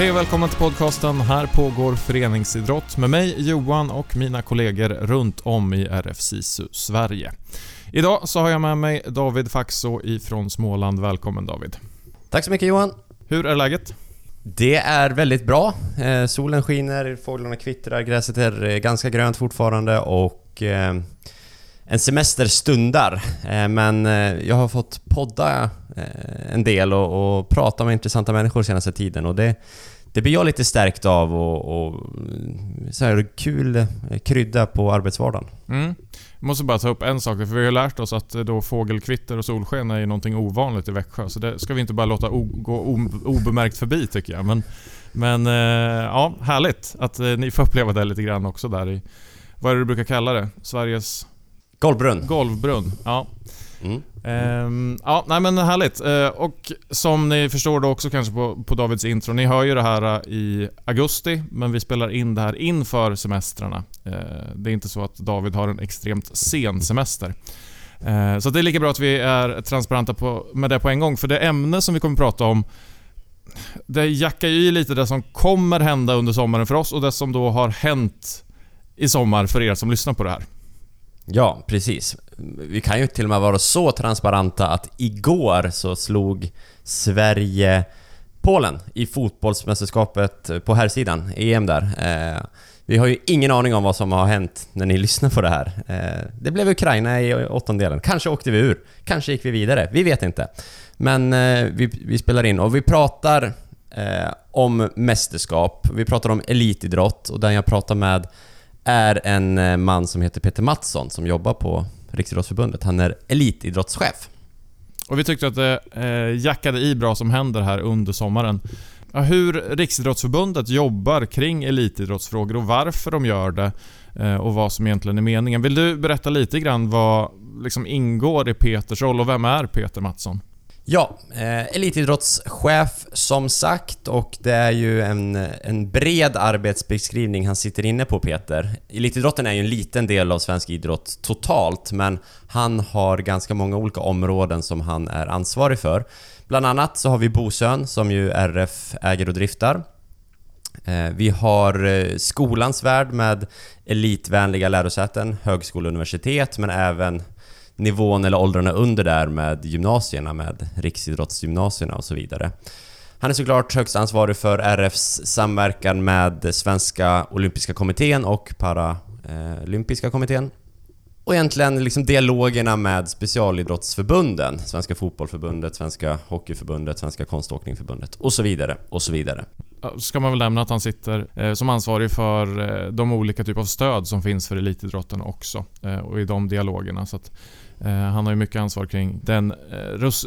Hej och välkommen till podcasten. Här pågår föreningsidrott med mig Johan och mina kollegor runt om i RF SISU Sverige. Idag så har jag med mig David Faxå ifrån Småland. Välkommen David. Tack så mycket Johan. Hur är läget? Det är väldigt bra. Eh, solen skiner, fåglarna kvittrar, gräset är eh, ganska grönt fortfarande och eh, en semester stundar. Eh, men jag har fått podda en del och, och, prata med intressanta människor senaste tiden och det, det blir jag lite stärkt av och, och så här kul krydda på arbetsvardagen. Mm. Jag måste bara ta upp en sak, för vi har lärt oss att då fågelkvitter och solsken är någonting ovanligt i Växjö, så det ska vi inte bara låta gå obemärkt förbi tycker jag. Men, men ja, härligt att ni får uppleva det lite grann också där i, vad är det du brukar kalla det? Sveriges Golvbrunn. Golvbrunn, ja. Mm. Ehm, ja, nej men härligt. Ehm, och som ni förstår då också kanske på, på Davids intro, ni hör ju det här eh, i augusti, men vi spelar in det här inför semestrarna. Ehm, det är inte så att David har en extremt sen semester. Eh, så det är lika bra att vi är transparenta på, med det på en gång, för det ämne som vi kommer prata om det jackar ju i lite det som kommer hända under sommaren för oss och det som då har hänt i sommar för er som lyssnar på det här. Ja, precis. Vi kan ju till och med vara så transparenta att igår så slog Sverige Polen i fotbollsmästerskapet på här sidan EM där. Eh, vi har ju ingen aning om vad som har hänt när ni lyssnar på det här. Eh, det blev Ukraina i åttondelen. Kanske åkte vi ur. Kanske gick vi vidare. Vi vet inte. Men eh, vi, vi spelar in och vi pratar eh, om mästerskap. Vi pratar om elitidrott och den jag pratar med är en eh, man som heter Peter Mattsson som jobbar på Riksidrottsförbundet. Han är elitidrottschef. Och vi tyckte att det eh, jackade i bra som händer här under sommaren. Ja, hur Riksidrottsförbundet jobbar kring elitidrottsfrågor och varför de gör det eh, och vad som egentligen är meningen. Vill du berätta lite grann vad liksom ingår i Peters roll och vem är Peter Mattsson? Ja, eh, elitidrottschef som sagt och det är ju en, en bred arbetsbeskrivning han sitter inne på Peter. Elitidrotten är ju en liten del av svensk idrott totalt men han har ganska många olika områden som han är ansvarig för. Bland annat så har vi Bosön som ju RF äger och driftar. Eh, vi har eh, skolans värld med elitvänliga lärosäten, högskola och universitet men även nivån eller åldrarna under där med gymnasierna, med riksidrottsgymnasierna och så vidare. Han är såklart högst ansvarig för RFs samverkan med Svenska Olympiska Kommittén och Paralympiska Kommittén. Och egentligen liksom dialogerna med specialidrottsförbunden, Svenska Fotbollförbundet, Svenska Hockeyförbundet, Svenska Konståkningförbundet och så vidare och så vidare. Ska man väl nämna att han sitter eh, som ansvarig för eh, de olika typer av stöd som finns för elitidrotten också eh, och i de dialogerna. Så att Eh, han har ju mycket ansvar kring den eh,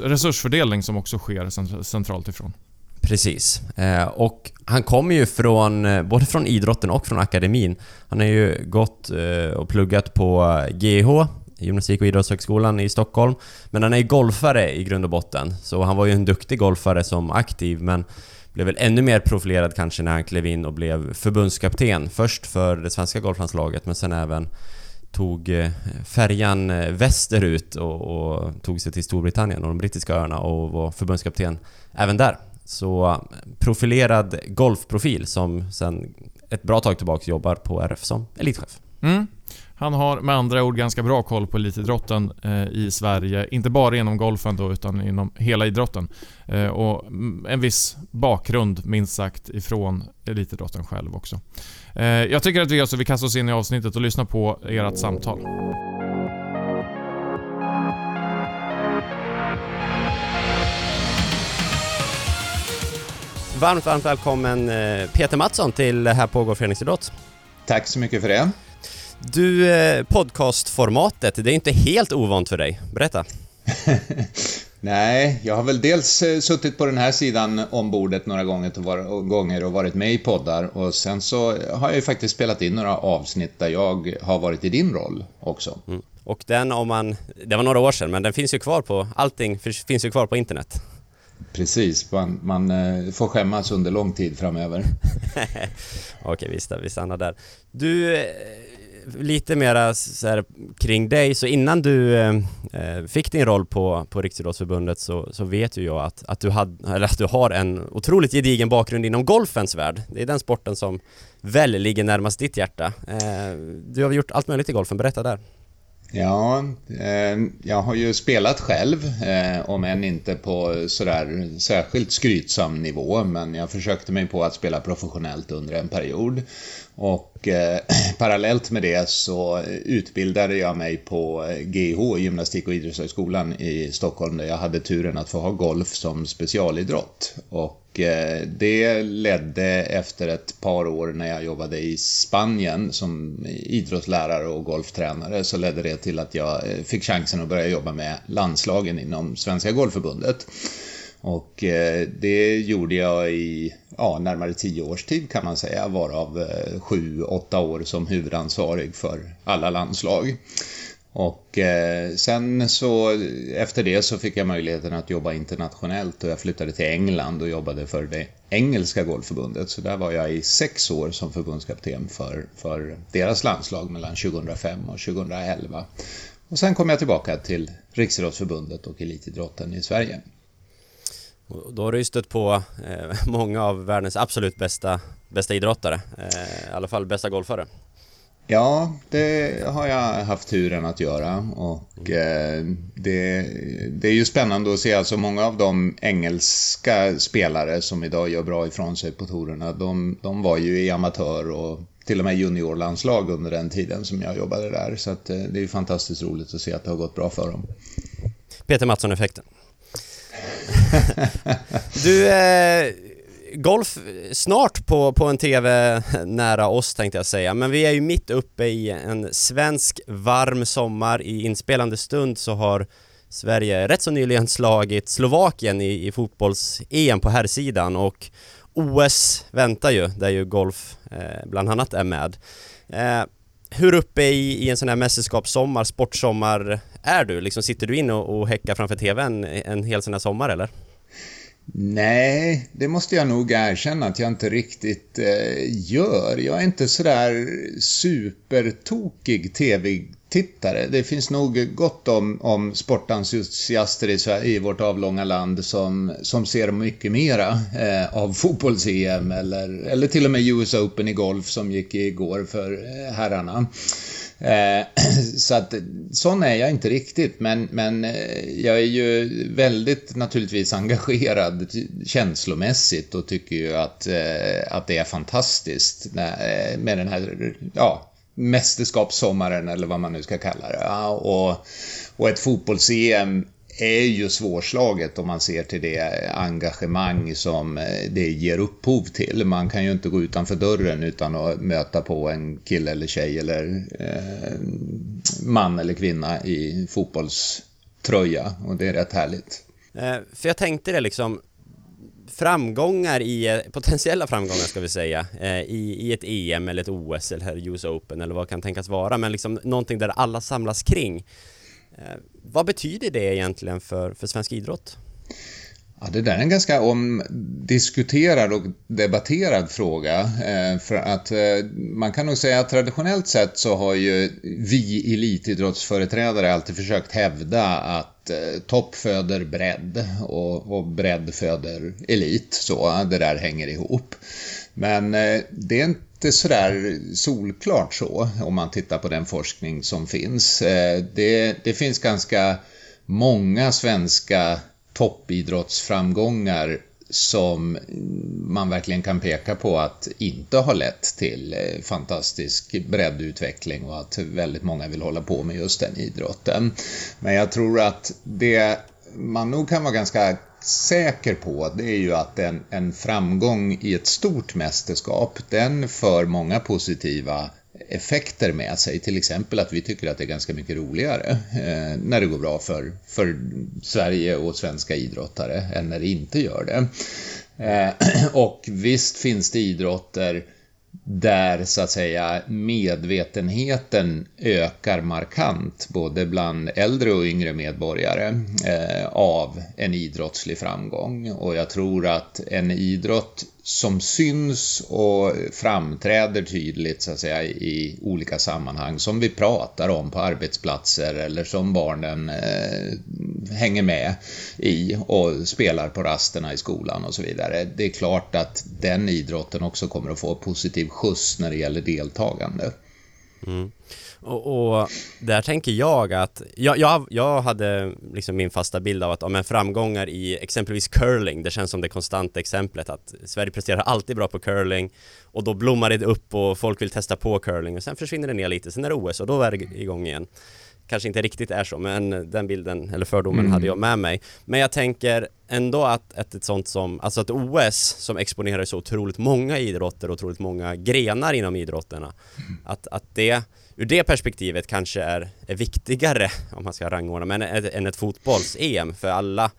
resursfördelning som också sker centralt ifrån. Precis. Eh, och han kommer ju från, både från idrotten och från akademin. Han har ju gått och pluggat på GH, Gymnastik och idrottshögskolan i Stockholm. Men han är ju golfare i grund och botten, så han var ju en duktig golfare som aktiv, men blev väl ännu mer profilerad kanske när han klev in och blev förbundskapten. Först för det svenska golflandslaget, men sen även tog eh, färjan eh, västerut och, och, tog sig till Storbritannien och de brittiska öarna och var förbundskapten även där. Så eh, profilerad golfprofil som sen ett bra tag tillbaka jobbar på RF som elitchef. Mm. Han har med andra ord ganska bra koll på elitidrotten eh, i Sverige. Inte bara inom golfen då, utan inom hela idrotten. Eh, och en viss bakgrund, minst sagt, ifrån elitidrotten själv också. Eh, jag tycker att vi, alltså, vi kastar oss in i avsnittet och lyssnar på ert samtal. Varmt, varmt välkommen Peter Mattsson till Här pågår föreningsidrott. Tack så mycket för det. Du, eh, podcastformatet, det är inte helt ovant för dig. Berätta. Nej, jag har väl dels eh, suttit på den här sidan om bordet några gånger och varit med i poddar och sen så har jag ju faktiskt spelat in några avsnitt där jag har varit i din roll också. Mm. Och den om man, det var några år sedan, men den finns ju kvar på, allting finns ju kvar på internet. Precis, man, man eh, får skämmas under lång tid framöver. Okej, visst, vi stannar där. Du, lite mera så här, kring dig, så innan du eh, eh, fick din roll på, på Riksidrottsförbundet så, så vet ju jag att, att, du had, eller att du har en otroligt gedigen bakgrund inom golfens värld. Det är den sporten som väl ligger närmast ditt hjärta. Eh, du har gjort allt möjligt i golfen, berätta där. Ja, eh, jag har ju spelat själv, eh, om än inte på sådär särskilt skrytsam nivå, men jag försökte mig på att spela professionellt under en period. Och eh, parallellt med det så utbildade jag mig på eh, GH, Gymnastik och idrottshögskolan i Stockholm, där jag hade turen att få ha golf som specialidrott. Och Eh, det ledde efter ett par år när jag jobbade i Spanien som idrottslärare och golftränare så ledde det till att jag eh, fick chansen att börja jobba med landslagen inom Svenska Golfförbundet. Och eh, det gjorde jag i ja, närmare tio års tid kan man säga, varav eh, sju, åtta år som huvudansvarig för alla landslag. Och eh, sen så efter det så fick jag möjligheten att jobba internationellt och jag flyttade till England och jobbade för det engelska golfförbundet. Så där var jag i sex år som förbundskapten för, för deras landslag mellan 2005 och 2011. Och sen kom jag tillbaka till Riksidrottsförbundet och elitidrotten i Sverige då har du ju stött på eh, många av världens absolut bästa, bästa idrottare, eh, i alla fall bästa golfare. Ja, det har jag haft turen att göra och eh, det, det, är ju spännande att se alltså många av de engelska spelare som idag gör bra ifrån sig på tourerna, de, de var ju i amatör och till och med juniorlandslag under den tiden som jag jobbade där. Så att, eh, det är ju fantastiskt roligt att se att det har gått bra för dem. Peter Mattsson-effekten. du, eh, golf snart på, på en TV nära oss tänkte jag säga, men vi är ju mitt uppe i en svensk varm sommar. I inspelande stund så har Sverige rätt så nyligen slagit Slovakien i, i fotbolls-EM på herrsidan och OS väntar ju, där ju golf eh, bland annat är med. Eh, hur uppe i, i en sån här mästerskapssommar, sportsommar är du? Liksom sitter du in och, och häckar framför TVn en hel sån här sommar eller? Nej, det måste jag nog erkänna att jag inte riktigt eh, gör. Jag är inte sådär supertokig tv-tittare. Det finns nog gott om, om sportentusiaster i, i vårt avlånga land som, som ser mycket mera eh, av fotbolls-EM eller, eller till och med US Open i golf som gick igår för eh, herrarna. Eh, så att sån är jag inte riktigt, men, men eh, jag är ju väldigt naturligtvis engagerad känslomässigt och tycker ju att, eh, att det är fantastiskt med den här, ja, mästerskapssommaren eller vad man nu ska kalla det. och, och ett fotbolls-EM är ju svårslaget om man ser till det engagemang som eh, det ger upphov till. Man kan ju inte gå utanför dörren utan att möta på en kille eller tjej eller eh, man eller kvinna i fotbollströja och det är rätt härligt. Eh, för jag tänkte det liksom framgångar i, eh, potentiella framgångar ska vi säga, eh, i, i ett EM eller ett OS eller US Open eller vad det kan tänkas vara, men liksom någonting där alla samlas kring. Eh, vad betyder det egentligen för, för svensk idrott? Ja, det där är en ganska omdiskuterad och debatterad fråga. Eh, för att eh, man kan nog säga att traditionellt sett så har ju vi elitidrottsföreträdare alltid försökt hävda att eh, topp föder bredd och, och bredd föder elit. Så eh, det där hänger ihop. Men eh, det är inte sådär solklart så om man tittar på den forskning som finns. Eh, det, det finns ganska många svenska toppidrottsframgångar som man verkligen kan peka på att inte har lett till eh, fantastisk breddutveckling och att väldigt många vill hålla på med just den idrotten. Men jag tror att det man nog kan vara ganska säker på det är ju att en, en framgång i ett stort mästerskap den för många positiva effekter med sig. Till exempel att vi tycker att det är ganska mycket roligare eh, när det går bra för, för Sverige och svenska idrottare än när det inte gör det. Eh, och visst finns det idrotter där så att säga medvetenheten ökar markant både bland äldre och yngre medborgare eh, av en idrottslig framgång. Och jag tror att en idrott som syns och framträder tydligt så att säga i olika sammanhang som vi pratar om på arbetsplatser eller som barnen eh, hänger med i och spelar på rasterna i skolan och så vidare. Det är klart att den idrotten också kommer att få positiv skjuts när det gäller deltagande. Mm. Och, och, där tänker jag att, jag, jag, jag hade liksom min fasta bild av att om en framgångar i exempelvis curling, det känns som det konstanta exemplet att Sverige presterar alltid bra på curling och då blommar det upp och folk vill testa på curling och sen försvinner det ner lite, sen är det OS och då är det igång igen. Kanske inte riktigt är så, men den bilden, eller fördomen mm. hade jag med mig. Men jag tänker ändå att ett, ett sånt som, alltså ett OS som exponerar så otroligt många idrotter och otroligt många grenar inom idrotterna, mm. att, att det ur det perspektivet kanske är, är viktigare, om man ska rangordna, men än ett fotbolls-EM för alla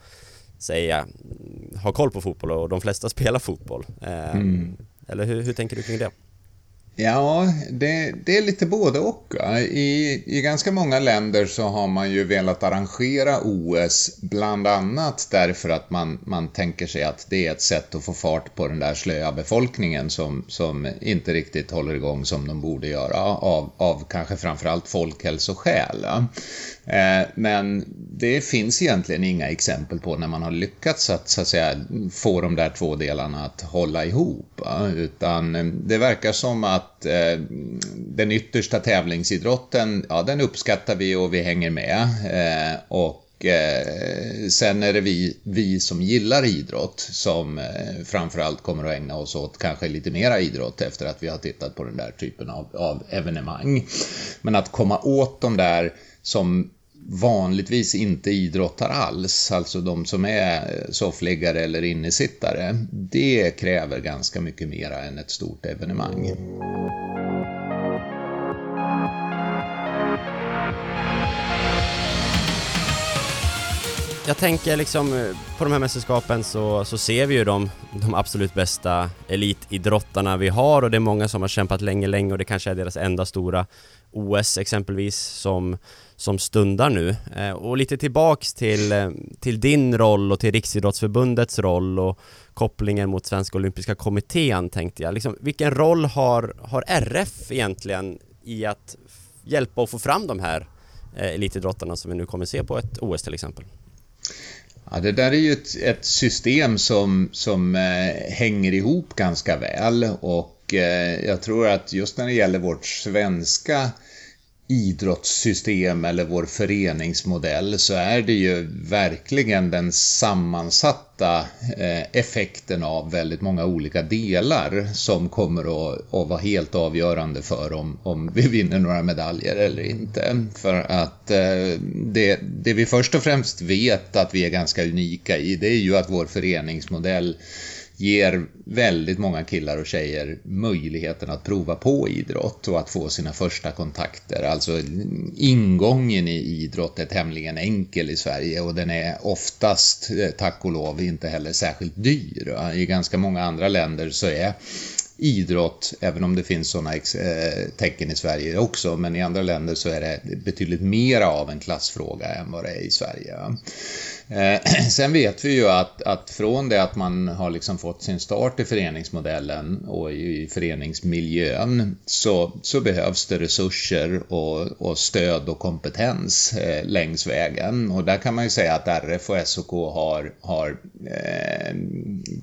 säga har koll på fotboll och de flesta spelar fotboll. Eh, mm. Eller hur, hur tänker du kring det? Ja, det, det, är lite både och. I, I ganska många länder så har man ju velat arrangera OS bland annat därför att man, man tänker sig att det är ett sätt att få fart på den där slöa befolkningen som, som inte riktigt håller igång som de borde göra av, av kanske framförallt folkhälsoskäl. Eh, men det finns egentligen inga exempel på när man har lyckats att, så att säga, få de där två delarna att hålla ihop. Utan eh, det verkar som att eh, den yttersta tävlingsidrotten, ja den uppskattar vi och vi hänger med. Och sen är det vi, vi som gillar idrott som framförallt kommer att ägna oss åt kanske lite mera idrott efter att vi har tittat på den där typen av, av evenemang. Men att komma åt de där som vanligtvis inte idrottar alls, alltså de som är soffliggare eller innesittare, det kräver ganska mycket mera än ett stort evenemang. Jag tänker liksom eh, på de här mästerskapen så, så ser vi ju de, de absolut bästa elitidrottarna vi har och det är många som har kämpat länge, länge och det kanske är deras enda stora OS exempelvis som som stundar nu. Eh, och lite tillbaks till, eh, till din roll och till Riksidrottsförbundets roll och kopplingen mot Svenska Olympiska Kommittén tänkte jag. Liksom, vilken roll har, har RF egentligen i att hjälpa och få fram de här eh, elitidrottarna som vi nu kommer se på ett OS till exempel? Ja, det där är ju ett, ett system som, som eh, hänger ihop ganska väl och eh, jag tror att just när det gäller vårt svenska idrottssystem eller vår föreningsmodell så är det ju verkligen den sammansatta eh, effekten av väldigt många olika delar som kommer att, att vara helt avgörande för om, om vi vinner några medaljer eller inte. För att eh, det, det vi först och främst vet att vi är ganska unika i det är ju att vår föreningsmodell ger väldigt många killar och tjejer möjligheten att prova på idrott och att få sina första kontakter. Alltså ingången i idrott är tämligen enkel i Sverige och den är oftast, eh, tack och lov, inte heller särskilt dyr. I ganska många andra länder så är idrott, även om det finns sådana eh, tecken i Sverige också, men i andra länder så är det betydligt mer av en klassfråga än vad det är i Sverige. Eh, sen vet vi ju att, att från det att man har liksom fått sin start i föreningsmodellen och i föreningsmiljön så, så behövs det resurser och, och stöd och kompetens eh, längs vägen. Och där kan man ju säga att RF och SOK har, har eh,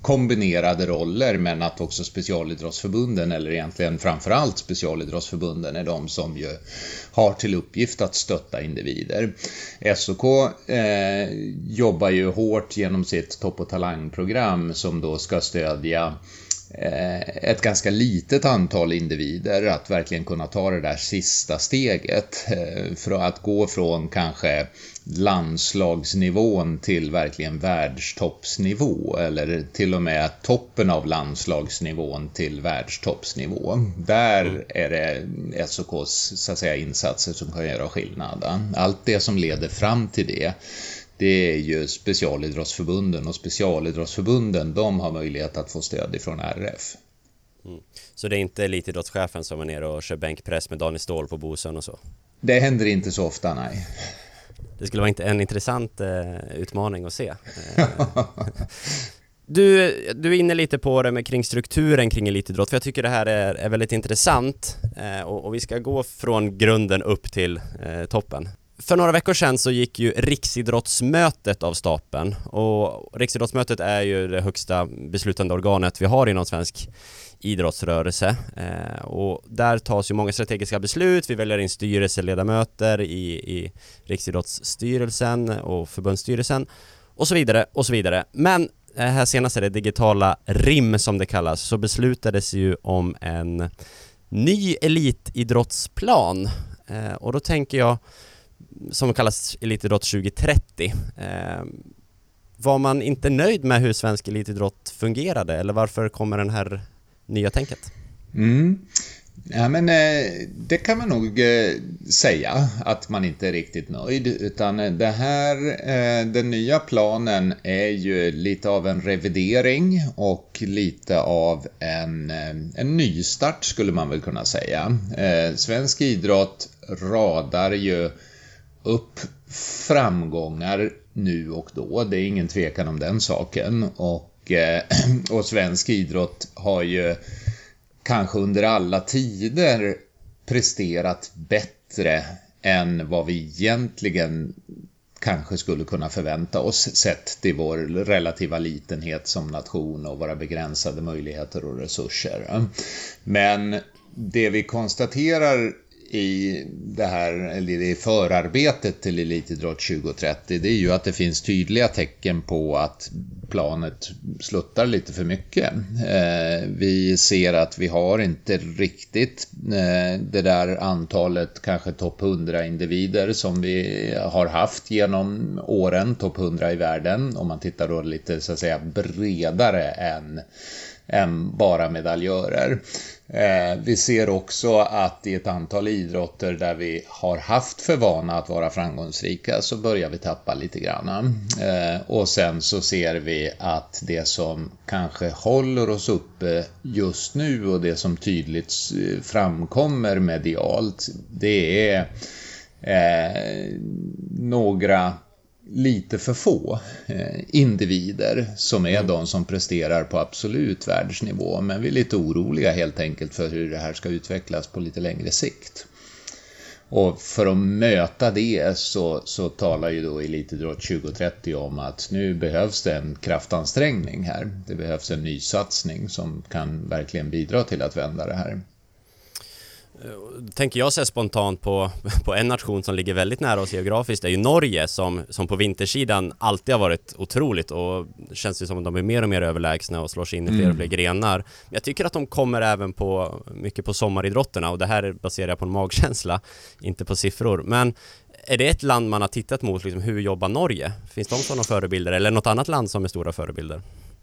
kombinerade roller men att också specialidrottsförbunden, eller egentligen framförallt specialidrottsförbunden, är de som ju har till uppgift att stötta individer. SOK eh, jobbar ju hårt genom sitt topp och talangprogram som då ska stödja eh, ett ganska litet antal individer att verkligen kunna ta det där sista steget. Eh, för att gå från kanske landslagsnivån till verkligen världstoppsnivå eller till och med toppen av landslagsnivån till världstoppsnivå. Där är det SOKs så att säga, insatser som kan göra skillnad. Allt det som leder fram till det det är ju specialidrottsförbunden och specialidrottsförbunden de har möjlighet att få stöd ifrån RF. Mm. Så det är inte elitidrottschefen som är nere och kör bänkpress med Daniel Ståhl på Bosön och så? Det händer inte så ofta, nej. Det skulle vara en intressant eh, utmaning att se. Eh, du, du är inne lite på det med kring strukturen kring elitidrott, för jag tycker det här är, är väldigt intressant eh, och, och, vi ska gå från grunden upp till eh, toppen. För några veckor sedan så gick ju Riksidrottsmötet av stapeln och Riksidrottsmötet är ju det högsta beslutande organet vi har inom svensk idrottsrörelse eh, och där tas ju många strategiska beslut. Vi väljer in styrelseledamöter i, i Riksidrottsstyrelsen och förbundsstyrelsen och så vidare och så vidare. Men eh, här senast är det digitala RIM som det kallas, så beslutades ju om en ny elitidrottsplan eh, och då tänker jag som kallas Elitidrott 2030 eh, var man inte nöjd med hur svensk elitidrott fungerade eller varför kommer den här nya tänket? Mm. Ja, men eh, det kan man nog eh, säga att man inte är riktigt nöjd utan eh, det här, eh, den nya planen är ju lite av en revidering och lite av en, eh, en nystart skulle man väl kunna säga. Eh, svensk idrott radar ju upp framgångar nu och då, det är ingen tvekan om den saken och eh, och, svensk idrott har ju kanske under alla tider presterat bättre än vad vi egentligen kanske skulle kunna förvänta oss sett till vår relativa litenhet som nation och våra begränsade möjligheter och resurser. Men det vi konstaterar i det här, eller i förarbetet till Elitidrott 2030, det är ju att det finns tydliga tecken på att planet sluttar lite för mycket. Eh, vi ser att vi har inte riktigt eh, det där antalet kanske topp 100 individer som vi har haft genom åren, topp 100 i världen, om man tittar då lite så att säga bredare än än bara medaljörer. Eh, vi ser också att i ett antal idrotter där vi har haft för vana att vara framgångsrika så börjar vi tappa lite grann. Eh, och sen så ser vi att det som kanske håller oss uppe just nu och det som tydligt eh, framkommer medialt det är eh, några lite för få eh, individer som är mm. de som presterar på absolut världsnivå. Men vi är lite oroliga helt enkelt för hur det här ska utvecklas på lite längre sikt. Och för att möta det så, så talar ju då Elitidrott 2030 om att nu behövs det en kraftansträngning här. Det behövs en nysatsning som kan verkligen bidra till att vända det här. Tänker jag så spontant på, på en nation som ligger väldigt nära oss geografiskt, det är ju Norge som, som på vintersidan alltid har varit otroligt och känns ju som att de är mer och mer överlägsna och slår sig in i fler och fler mm. grenar. Men jag tycker att de kommer även på mycket på sommaridrotterna och det här baserar jag på en magkänsla, inte på siffror. Men är det ett land man har tittat mot, liksom, hur jobbar Norge? Finns de sådana förebilder eller något annat land som är stora förebilder?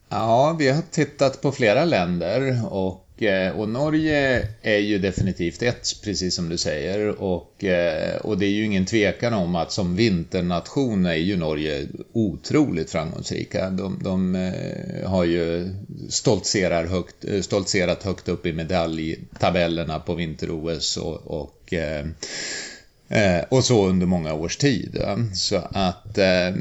Ja, vi har tittat på flera länder och Eh, Eh, och Norge är ju definitivt ett, precis som du säger. Och, eh, och det är ju ingen tvekan om att som vinternation är ju Norge otroligt framgångsrika. De, de eh, har ju stoltserar högt, stoltserat högt upp i medaljtabellerna på vinter-OS och, och Eh, och så under många års tid. Mm. Så att eh,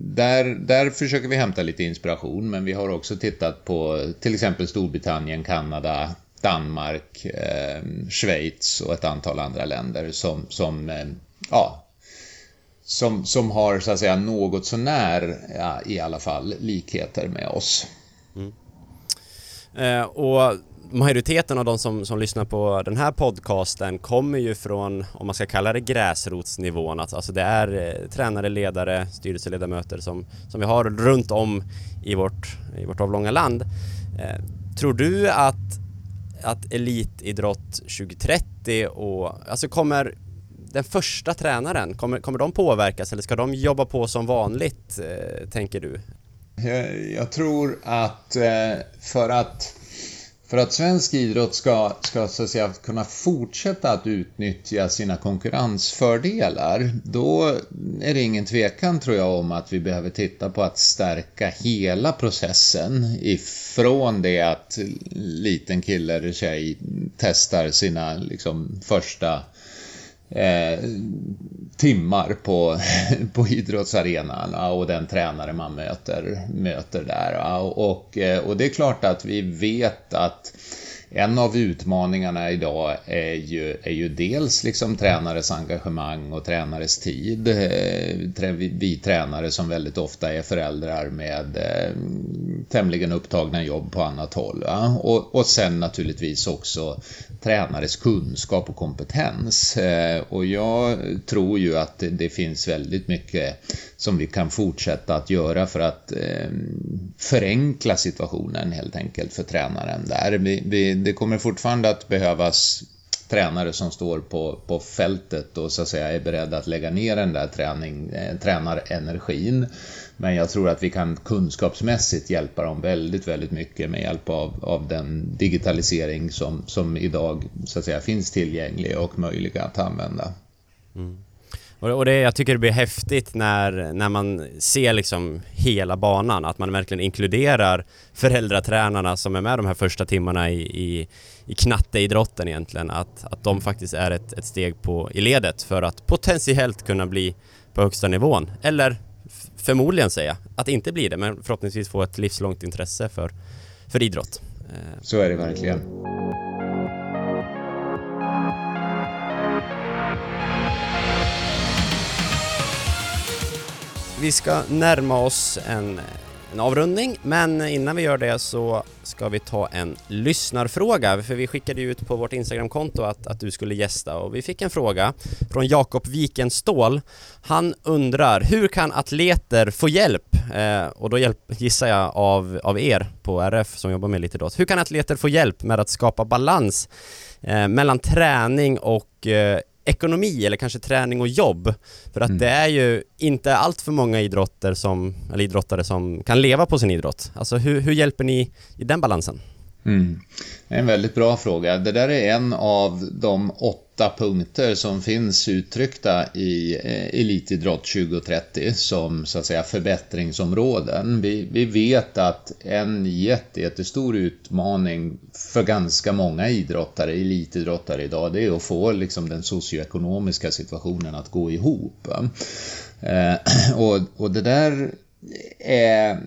där, där försöker vi hämta lite inspiration men vi har också tittat på till exempel Storbritannien, Kanada, Danmark, eh, Schweiz och ett antal andra länder som, som eh, ja, som, som har så att säga något sånär, ja, i alla fall, likheter med oss. Mm. Eh, och majoriteten av de som, som lyssnar på den här podcasten kommer ju från, om man ska kalla det gräsrotsnivån, alltså, det är eh, tränare, ledare, styrelseledamöter som, som vi har runt om i vårt, i vårt avlånga land. Eh, tror du att, att Elitidrott 2030 och, alltså kommer den första tränaren, kommer, kommer de påverkas eller ska de jobba på som vanligt, eh, tänker du? Jag, jag tror att eh, för att för att svensk idrott ska, ska så att säga, kunna fortsätta att utnyttja sina konkurrensfördelar, då är det ingen tvekan tror jag om att vi behöver titta på att stärka hela processen ifrån det att liten kille eller tjej testar sina liksom, första eh, timmar på, på idrottsarenan och den tränare man möter, möter där. Och, eh, och det är klart att vi vet att en av utmaningarna idag är ju, är ju dels liksom tränares engagemang och tränares tid. Eh, vi tränare som väldigt ofta är föräldrar med eh, tämligen upptagna jobb på annat håll. Och, och sen naturligtvis också tränares kunskap och kompetens. Eh, och jag tror ju att det finns väldigt mycket som vi kan fortsätta att göra för att eh, förenkla situationen helt enkelt för tränaren där. Vi, vi, det kommer fortfarande att behövas tränare som står på, på fältet och så att säga är beredda att lägga ner den där träning, eh, tränarenergin. Men jag tror att vi kan kunskapsmässigt hjälpa dem väldigt, väldigt mycket med hjälp av, av den digitalisering som, som idag så att säga finns tillgänglig och möjlig att använda. Mm. Och det, jag tycker det blir häftigt när, när man ser liksom hela banan, att man verkligen inkluderar föräldratränarna som är med de här första timmarna i, i, i knatteidrotten egentligen, att, att de faktiskt är ett, ett steg på, i ledet för att potentiellt kunna bli på högsta nivån. Eller förmodligen säga, att inte bli det, men förhoppningsvis få ett livslångt intresse för, för idrott. Eh. Så är det verkligen. Vi ska närma oss en, en avrundning, men innan vi gör det så ska vi ta en lyssnarfråga, för vi skickade ut på vårt Instagramkonto att, att du skulle gästa och vi fick en fråga från Jakob Wikenstål. Han undrar, hur kan atleter få hjälp? Eh, och då hjälp, gissar jag av, av er på RF som jobbar med elitidrott. Hur kan atleter få hjälp med att skapa balans eh, mellan träning och eh, ekonomi eller kanske träning och jobb. För att mm. det är ju inte allt för många idrotter som, eller idrottare som kan leva på sin idrott. Alltså hur, hur hjälper ni i den balansen? Mm. En väldigt bra fråga. Det där är en av de åtta punkter som finns uttryckta i eh, Elitidrott 2030 som så att säga förbättringsområden. Vi, vi vet att en jätte, jättestor utmaning för ganska många idrottare, elitidrottare idag, det är att få liksom den socioekonomiska situationen att gå ihop. Eh, och, och det där är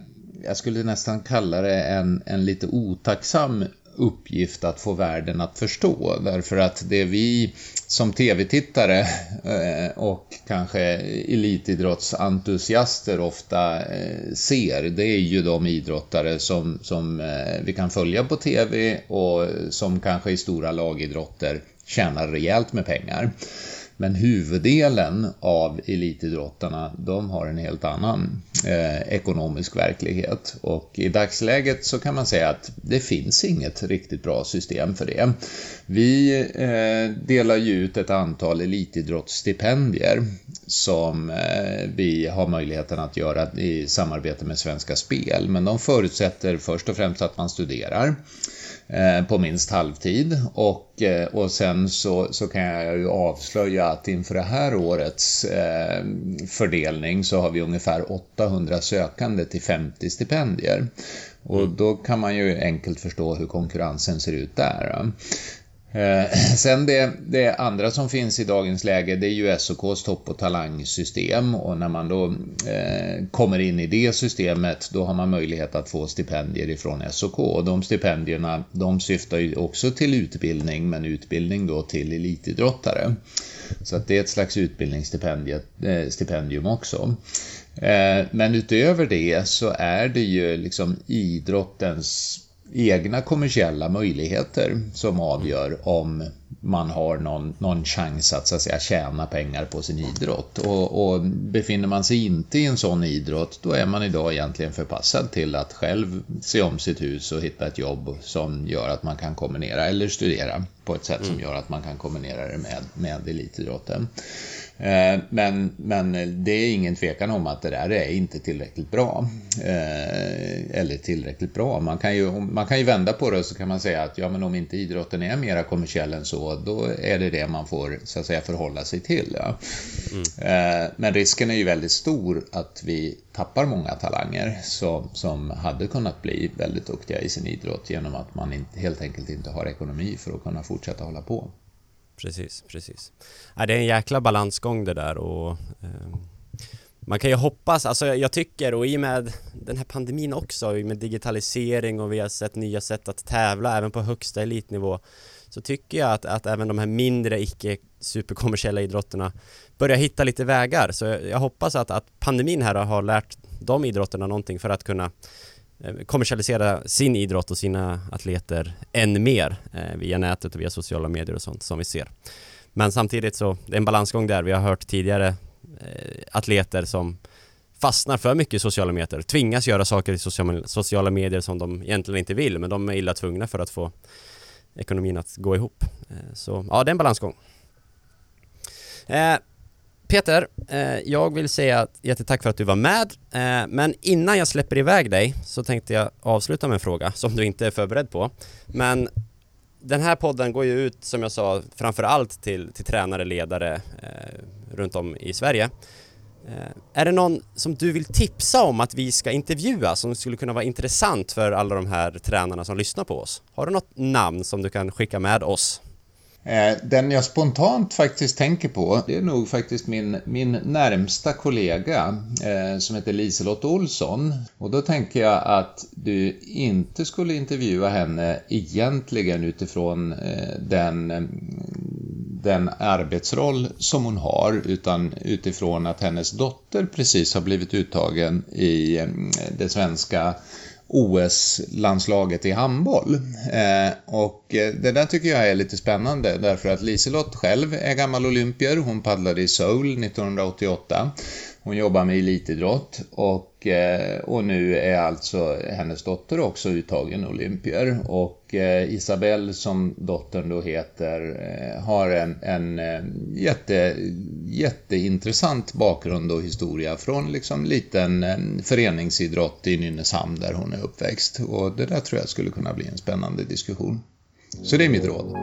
jag skulle nästan kalla det en, en lite otacksam uppgift att få världen att förstå. Därför att det vi som tv-tittare eh, och kanske elitidrottsentusiaster ofta eh, ser, det är ju de idrottare som, som eh, vi kan följa på tv och som kanske i stora lagidrotter tjänar rejält med pengar. Men huvuddelen av elitidrottarna, de har en helt annan eh, ekonomisk verklighet. Och i dagsläget så kan man säga att det finns inget riktigt bra system för det. Vi eh, delar ju ut ett antal elitidrottsstipendier som eh, vi har möjligheten att göra i samarbete med Svenska Spel. Men de förutsätter först och främst att man studerar. Eh, på minst halvtid och, eh, och sen så, så kan jag ju avslöja att inför det här årets eh, fördelning så har vi ungefär 800 sökande till 50 stipendier. Och mm. då kan man ju enkelt förstå hur konkurrensen ser ut där. Eh, sen det, det, andra som finns i dagens läge det är ju SOKs topp och talangsystem och när man då eh, kommer in i det systemet då har man möjlighet att få stipendier ifrån SOK och de stipendierna de syftar ju också till utbildning men utbildning då till elitidrottare. Så att det är ett slags utbildningsstipendium eh, också. Eh, men utöver det så är det ju liksom idrottens egna kommersiella möjligheter som avgör om man har någon, någon chans att, så att säga, tjäna pengar på sin idrott. Och, och befinner man sig inte i en sån idrott, då är man idag egentligen förpassad till att själv se om sitt hus och hitta ett jobb som gör att man kan kombinera, eller studera på ett sätt som mm. gör att man kan kombinera det med, med elitidrotten. Eh, men, men det är ingen tvekan om att det där är inte tillräckligt bra. Eh, eller tillräckligt bra. Man kan, ju, man kan ju vända på det och så kan man säga att ja, men om inte idrotten är mera kommersiell än så, då är det det man får så att säga förhålla sig till. Ja. Mm. Eh, men risken är ju väldigt stor att vi tappar många talanger som, som hade kunnat bli väldigt duktiga i sin idrott genom att man inte, helt enkelt inte har ekonomi för att kunna fortsätta hålla på. Precis, precis. Ja, det är en jäkla balansgång det där och eh, man kan ju hoppas, alltså jag tycker och i och med den här pandemin också, i med digitalisering och vi har sett nya sätt att tävla även på högsta elitnivå så tycker jag att, att även de här mindre icke superkommersiella idrotterna börjar hitta lite vägar. Så jag, jag hoppas att, att pandemin här har lärt de idrotterna någonting för att kunna Eh, kommersialisera sin idrott och sina atleter än mer eh, via nätet och via sociala medier och sånt som vi ser. Men samtidigt så, det är en balansgång där. Vi har hört tidigare eh, atleter som fastnar för mycket i sociala medier, tvingas göra saker i sociala, medier som de egentligen inte vill, men de är illa tvungna för att få ekonomin att gå ihop. Så ja, det är en balansgång. Peter, eh, jag vill säga jättetack för att du var med. Eh, men innan jag släpper iväg dig så tänkte jag avsluta med en fråga som du inte är förberedd på. Men den här podden går ju ut, som jag sa, framför allt till, till tränare, ledare eh, runt om i Sverige. Eh, är det någon som du vill tipsa om att vi ska intervjua som skulle kunna vara intressant för alla de här tränarna som lyssnar på oss? Har du något namn som du kan skicka med oss? Eh, den jag spontant faktiskt tänker på, det är nog faktiskt min, min närmsta kollega eh, som heter Liselott Olsson. Och då tänker jag att du inte skulle intervjua henne egentligen utifrån eh, den, den arbetsroll som hon har, utan utifrån att hennes dotter precis har blivit uttagen i eh, det svenska OS-landslaget i handboll. Eh, och eh, det där tycker jag är lite spännande därför att Liselott själv är gammal olympier. Hon paddlade i Seoul 1988. Hon jobbar med elitidrott och, eh, och nu är alltså hennes dotter också uttagen olympier. Och Eh, Isabelle, som dottern då heter, eh, har en, en eh, jätte, jätteintressant bakgrund och historia från liksom liten föreningsidrott i Nynäshamn där hon är uppväxt. Och det där tror jag skulle kunna bli en spännande diskussion. Så det är mitt råd.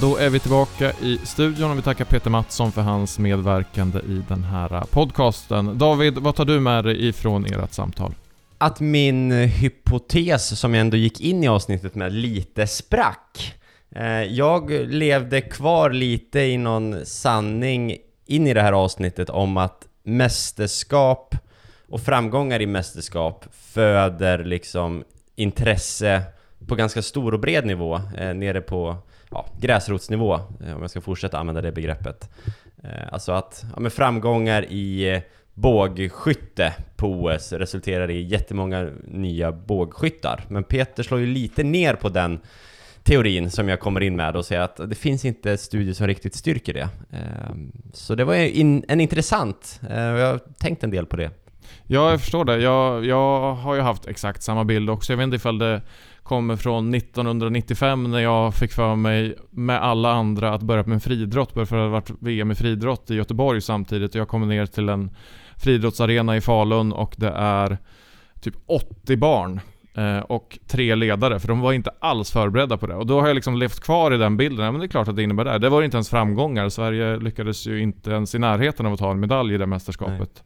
Då är vi tillbaka i studion och vi tackar Peter Mattsson för hans medverkande i den här podcasten. David, vad tar du med dig ifrån ert samtal? Att min hypotes som jag ändå gick in i avsnittet med lite sprack. Eh, jag levde kvar lite i någon sanning in i det här avsnittet om att mästerskap och framgångar i mästerskap föder liksom intresse på ganska stor och bred nivå eh, nere på ja, gräsrotsnivå, eh, om jag ska fortsätta använda det begreppet. Eh, alltså att ja, med framgångar i eh, bågskytte på OS resulterar i jättemånga nya bågskyttar. Men Peter slår ju lite ner på den teorin som jag kommer in med och säger att det finns inte studier som riktigt styrker det. Så det var en intressant, och jag har tänkt en del på det. Ja, jag förstår det. Jag, jag har ju haft exakt samma bild också. Jag vet inte ifall det kommer från 1995 när jag fick för mig med alla andra att börja med friidrott. För det har varit VM i friidrott i Göteborg samtidigt jag kommer ner till en friidrottsarena i Falun och det är typ 80 barn eh, och tre ledare, för de var inte alls förberedda på det. Och då har jag liksom levt kvar i den bilden. Ja, men det är klart att det innebär det. Det var inte ens framgångar. Sverige lyckades ju inte ens i närheten av att ta en medalj i det mästerskapet.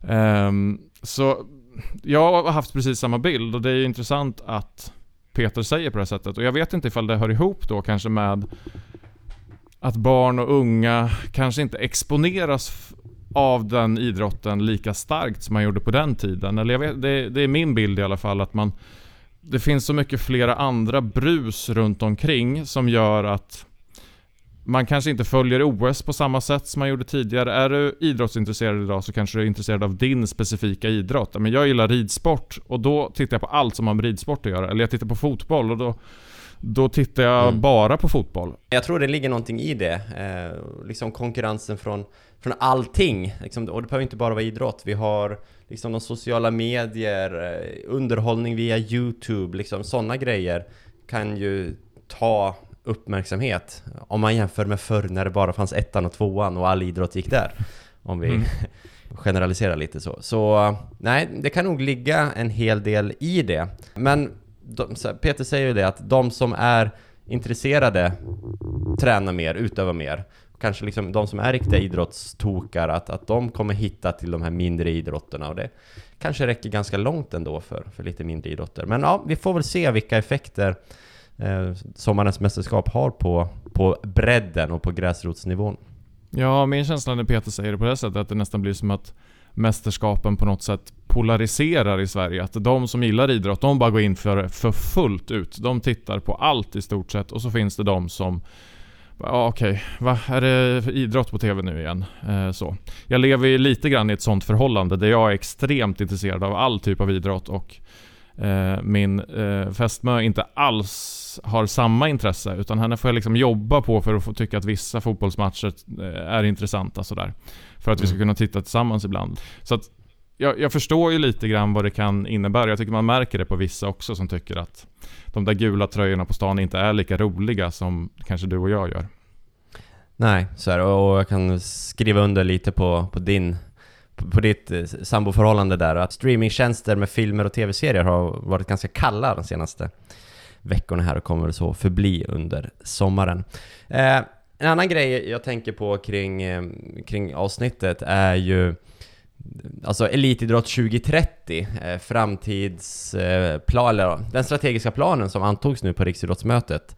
Um, så jag har haft precis samma bild och det är intressant att Peter säger på det här sättet. Och jag vet inte ifall det hör ihop då kanske med att barn och unga kanske inte exponeras av den idrotten lika starkt som man gjorde på den tiden. Eller jag vet, det, det är min bild i alla fall att man det finns så mycket flera andra brus runt omkring som gör att man kanske inte följer OS på samma sätt som man gjorde tidigare. Är du idrottsintresserad idag så kanske du är intresserad av din specifika idrott. Men jag gillar ridsport och då tittar jag på allt som har med ridsport att göra. Eller jag tittar på fotboll och då då tittar jag mm. bara på fotboll. Jag tror det ligger någonting i det. Eh, liksom konkurrensen från, från allting. Liksom, och det behöver inte bara vara idrott. Vi har liksom de sociala medier, eh, underhållning via YouTube, liksom sådana grejer kan ju ta uppmärksamhet om man jämför med förr när det bara fanns ettan och tvåan och all idrott gick där. Om vi mm. generaliserar lite så. Så nej, det kan nog ligga en hel del i det. Men de, Peter säger ju det att de som är intresserade tränar mer, utövar mer. Kanske liksom de som är riktiga idrottstokar, att, att de kommer hitta till de här mindre idrotterna och det kanske räcker ganska långt ändå för, för lite mindre idrotter. Men ja, vi får väl se vilka effekter eh, sommarens mästerskap har på, på bredden och på gräsrotsnivån. Ja, min känsla när Peter säger det på det sättet, att det nästan blir som att mästerskapen på något sätt polariserar i Sverige. Att de som gillar idrott, de bara går in för det för fullt ut. De tittar på allt i stort sett och så finns det de som Ja okej, okay. va? Är det idrott på TV nu igen? Eh, så. Jag lever ju lite grann i ett sånt förhållande där jag är extremt intresserad av all typ av idrott och min eh, fästmö inte alls har samma intresse utan henne får jag liksom jobba på för att få tycka att vissa fotbollsmatcher eh, är intressanta sådär. För att vi ska mm. kunna titta tillsammans ibland. Så att jag, jag, förstår ju lite grann vad det kan innebära. Jag tycker man märker det på vissa också som tycker att de där gula tröjorna på stan inte är lika roliga som kanske du och jag gör. Nej, så är det. Och jag kan skriva under lite på, på din på ditt eh, samboförhållande där, att streamingtjänster med filmer och tv-serier har varit ganska kalla de senaste veckorna här och kommer så förbli under sommaren. Eh, en annan grej jag tänker på kring, eh, kring avsnittet är ju Alltså Elitidrott 2030, eh, framtidsplan, eh, eller den strategiska planen som antogs nu på Riksidrottsmötet.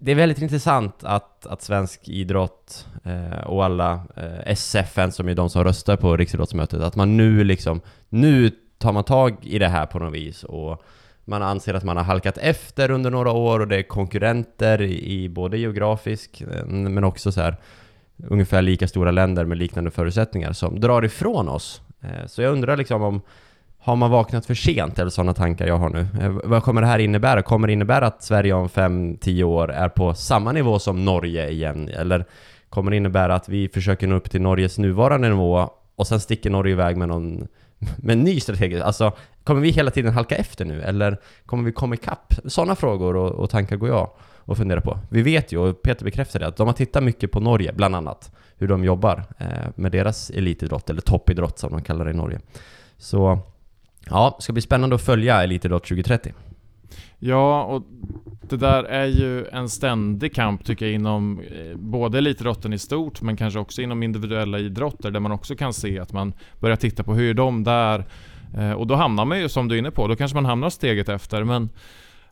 Det är väldigt intressant att, att svensk idrott eh, och alla eh, SFN som är de som röstar på Riksidrottsmötet, att man nu liksom, nu tar man tag i det här på något vis och man anser att man har halkat efter under några år och det är konkurrenter i både geografisk eh, men också så här ungefär lika stora länder med liknande förutsättningar som drar ifrån oss. Eh, så jag undrar liksom om har man vaknat för sent eller sådana tankar jag har nu? Eh, vad kommer det här innebära? Kommer det innebära att Sverige om 5-10 år är på samma nivå som Norge igen? Eller kommer det innebära att vi försöker nå upp till Norges nuvarande nivå och sen sticker Norge iväg med någon med en ny strategi? Alltså, kommer vi hela tiden halka efter nu? Eller kommer vi komma ikapp? Sådana frågor och, och tankar går jag och funderar på. Vi vet ju, och Peter bekräftar det, att de har tittat mycket på Norge, bland annat. Hur de jobbar eh, med deras elitidrott, eller toppidrott som de kallar det i Norge. Så ja, det ska bli spännande att följa Elitidrott 2030. Ja, och det där är ju en ständig kamp tycker jag inom eh, både elitidrotten i stort men kanske också inom individuella idrotter där man också kan se att man börjar titta på hur är de där eh, och då hamnar man ju som du är inne på, då kanske man hamnar steget efter men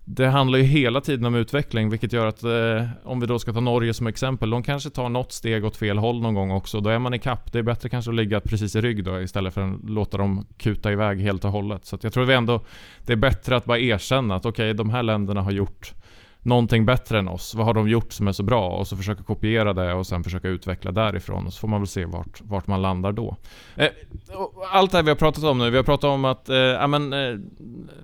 det handlar ju hela tiden om utveckling, vilket gör att eh, om vi då ska ta Norge som exempel, de kanske tar något steg åt fel håll någon gång också. Då är man i kapp. Det är bättre kanske att ligga precis i rygg då istället för att låta dem kuta iväg helt och hållet. Så jag tror vi ändå, det är bättre att bara erkänna att okej, okay, de här länderna har gjort någonting bättre än oss. Vad har de gjort som är så bra? Och så försöka kopiera det och sen försöka utveckla därifrån. Och så får man väl se vart, vart man landar då. Eh, allt det här vi har pratat om nu. Vi har pratat om att, eh, ja, men, eh,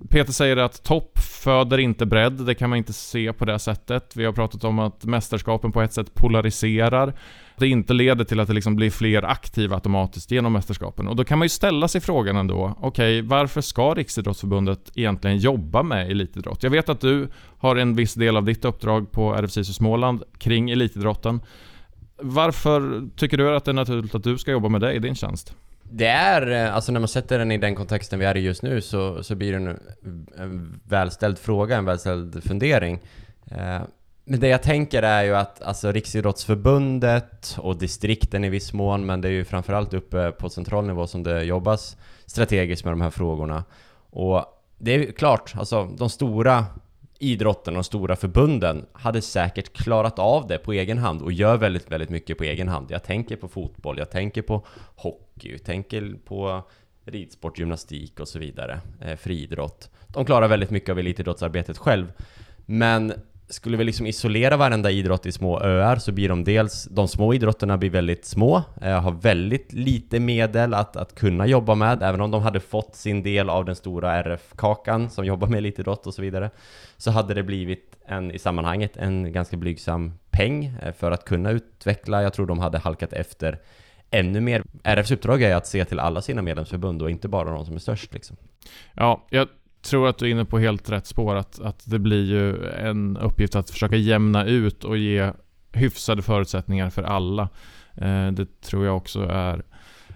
Peter säger att topp föder inte bredd. Det kan man inte se på det sättet. Vi har pratat om att mästerskapen på ett sätt polariserar det inte leder till att det liksom blir fler aktiva automatiskt genom mästerskapen. Och då kan man ju ställa sig frågan ändå, okej, okay, varför ska Riksidrottsförbundet egentligen jobba med elitidrott? Jag vet att du har en viss del av ditt uppdrag på RFSISU Småland kring elitidrotten. Varför tycker du att det är naturligt att du ska jobba med det i din tjänst? Det är, eh, alltså när man sätter den i den kontexten vi är i just nu så, så blir det en, eh, en välställd fråga, en välställd fundering. Eh, men det jag tänker är ju att alltså Riksidrottsförbundet och distrikten i viss mån, men det är ju framförallt uppe på central nivå som det jobbas strategiskt med de här frågorna. Och det är ju klart, alltså de stora idrotten och de stora förbunden hade säkert klarat av det på egen hand och gör väldigt, väldigt mycket på egen hand. Jag tänker på fotboll, jag tänker på hockey, jag tänker på ridsport, gymnastik och så vidare, eh, friidrott. De klarar väldigt mycket av elitidrottsarbetet själv. Men skulle vi liksom isolera varenda idrott i små öar så blir de dels, de små idrotterna blir väldigt små, eh, har väldigt lite medel att, att kunna jobba med, även om de hade fått sin del av den stora RF-kakan som jobbar med elitidrott och så vidare, så hade det blivit en, i sammanhanget, en ganska blygsam peng eh, för att kunna utveckla. Jag tror de hade halkat efter ännu mer. RFs uppdrag är att se till alla sina medlemsförbund och inte bara de som är störst liksom. Ja, jag tror att du är inne på helt rätt spår. Att, att det blir ju en uppgift att försöka jämna ut och ge hyfsade förutsättningar för alla. Eh, det tror jag också är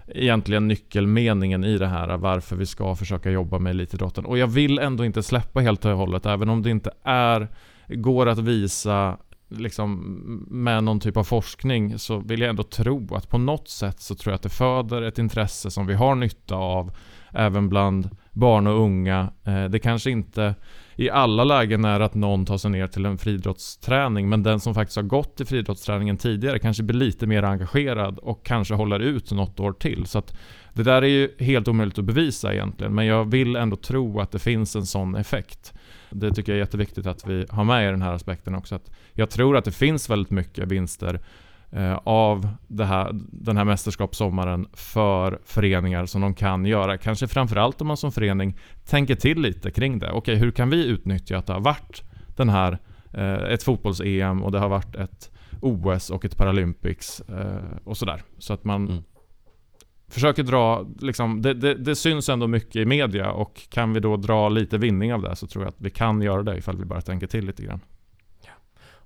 egentligen nyckelmeningen i det här, varför vi ska försöka jobba med elitidrotten. Och jag vill ändå inte släppa helt och hållet, även om det inte är, går att visa liksom, med någon typ av forskning så vill jag ändå tro att på något sätt så tror jag att det föder ett intresse som vi har nytta av även bland barn och unga. Eh, det kanske inte i alla lägen är att någon tar sig ner till en friidrottsträning men den som faktiskt har gått till friidrottsträningen tidigare kanske blir lite mer engagerad och kanske håller ut något år till. Så att det där är ju helt omöjligt att bevisa egentligen men jag vill ändå tro att det finns en sån effekt. Det tycker jag är jätteviktigt att vi har med i den här aspekten också. Att jag tror att det finns väldigt mycket vinster av här, den här mästerskapssommaren för föreningar som de kan göra. Kanske framförallt om man som förening tänker till lite kring det. Okej, hur kan vi utnyttja att det har varit den här, eh, ett fotbolls-EM och det har varit ett OS och ett Paralympics eh, och sådär. Så att man mm försöker dra, liksom, det, det, det, syns ändå mycket i media och kan vi då dra lite vinning av det så tror jag att vi kan göra det ifall vi bara tänker till lite grann.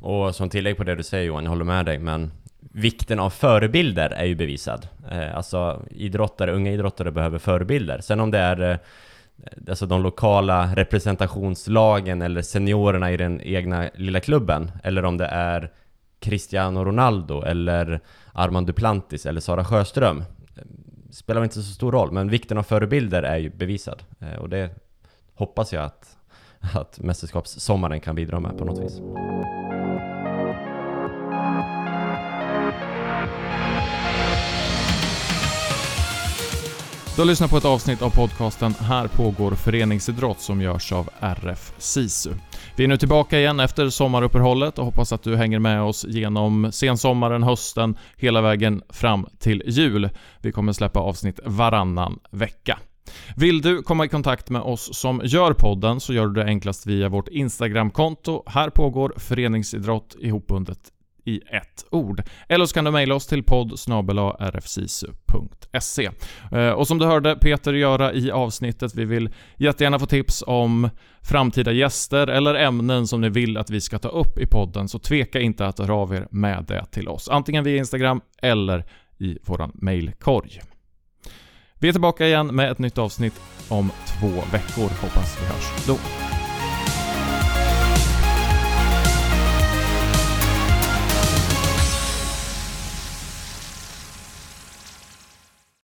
Och som tillägg på det du säger Johan, jag håller med dig, men vikten av förebilder är ju bevisad. Eh, alltså idrottare, unga idrottare behöver förebilder. Sen om det är eh, alltså de lokala representationslagen eller seniorerna i den egna lilla klubben, eller om det är Cristiano Ronaldo eller Armand Duplantis eller Sara Sjöström eh, spelar inte så stor roll, men vikten av förebilder är ju bevisad. Eh, och det hoppas jag att, att mästerskapssommaren kan bidra med på något vis. Du har lyssnat på ett avsnitt av podcasten Här pågår föreningsidrott som görs av RF SISU. Vi är nu tillbaka igen efter sommaruppehållet och hoppas att du hänger med oss genom sensommaren, hösten, hela vägen fram till jul. Vi kommer släppa avsnitt varannan vecka. Vill du komma i kontakt med oss som gör podden så gör du det enklast via vårt Instagramkonto. Här pågår föreningsidrott ihopbundet i ett ord. Eller så kan du mejla oss till podd rfsisu.se. Eh, och som du hörde Peter göra i avsnittet, vi vill jättegärna få tips om framtida gäster eller ämnen som ni vill att vi ska ta upp i podden, så tveka inte att höra av er med det till oss. Antingen via Instagram eller i våran mejlkorg. Vi är tillbaka igen med ett nytt avsnitt om två veckor. Hoppas vi hörs då.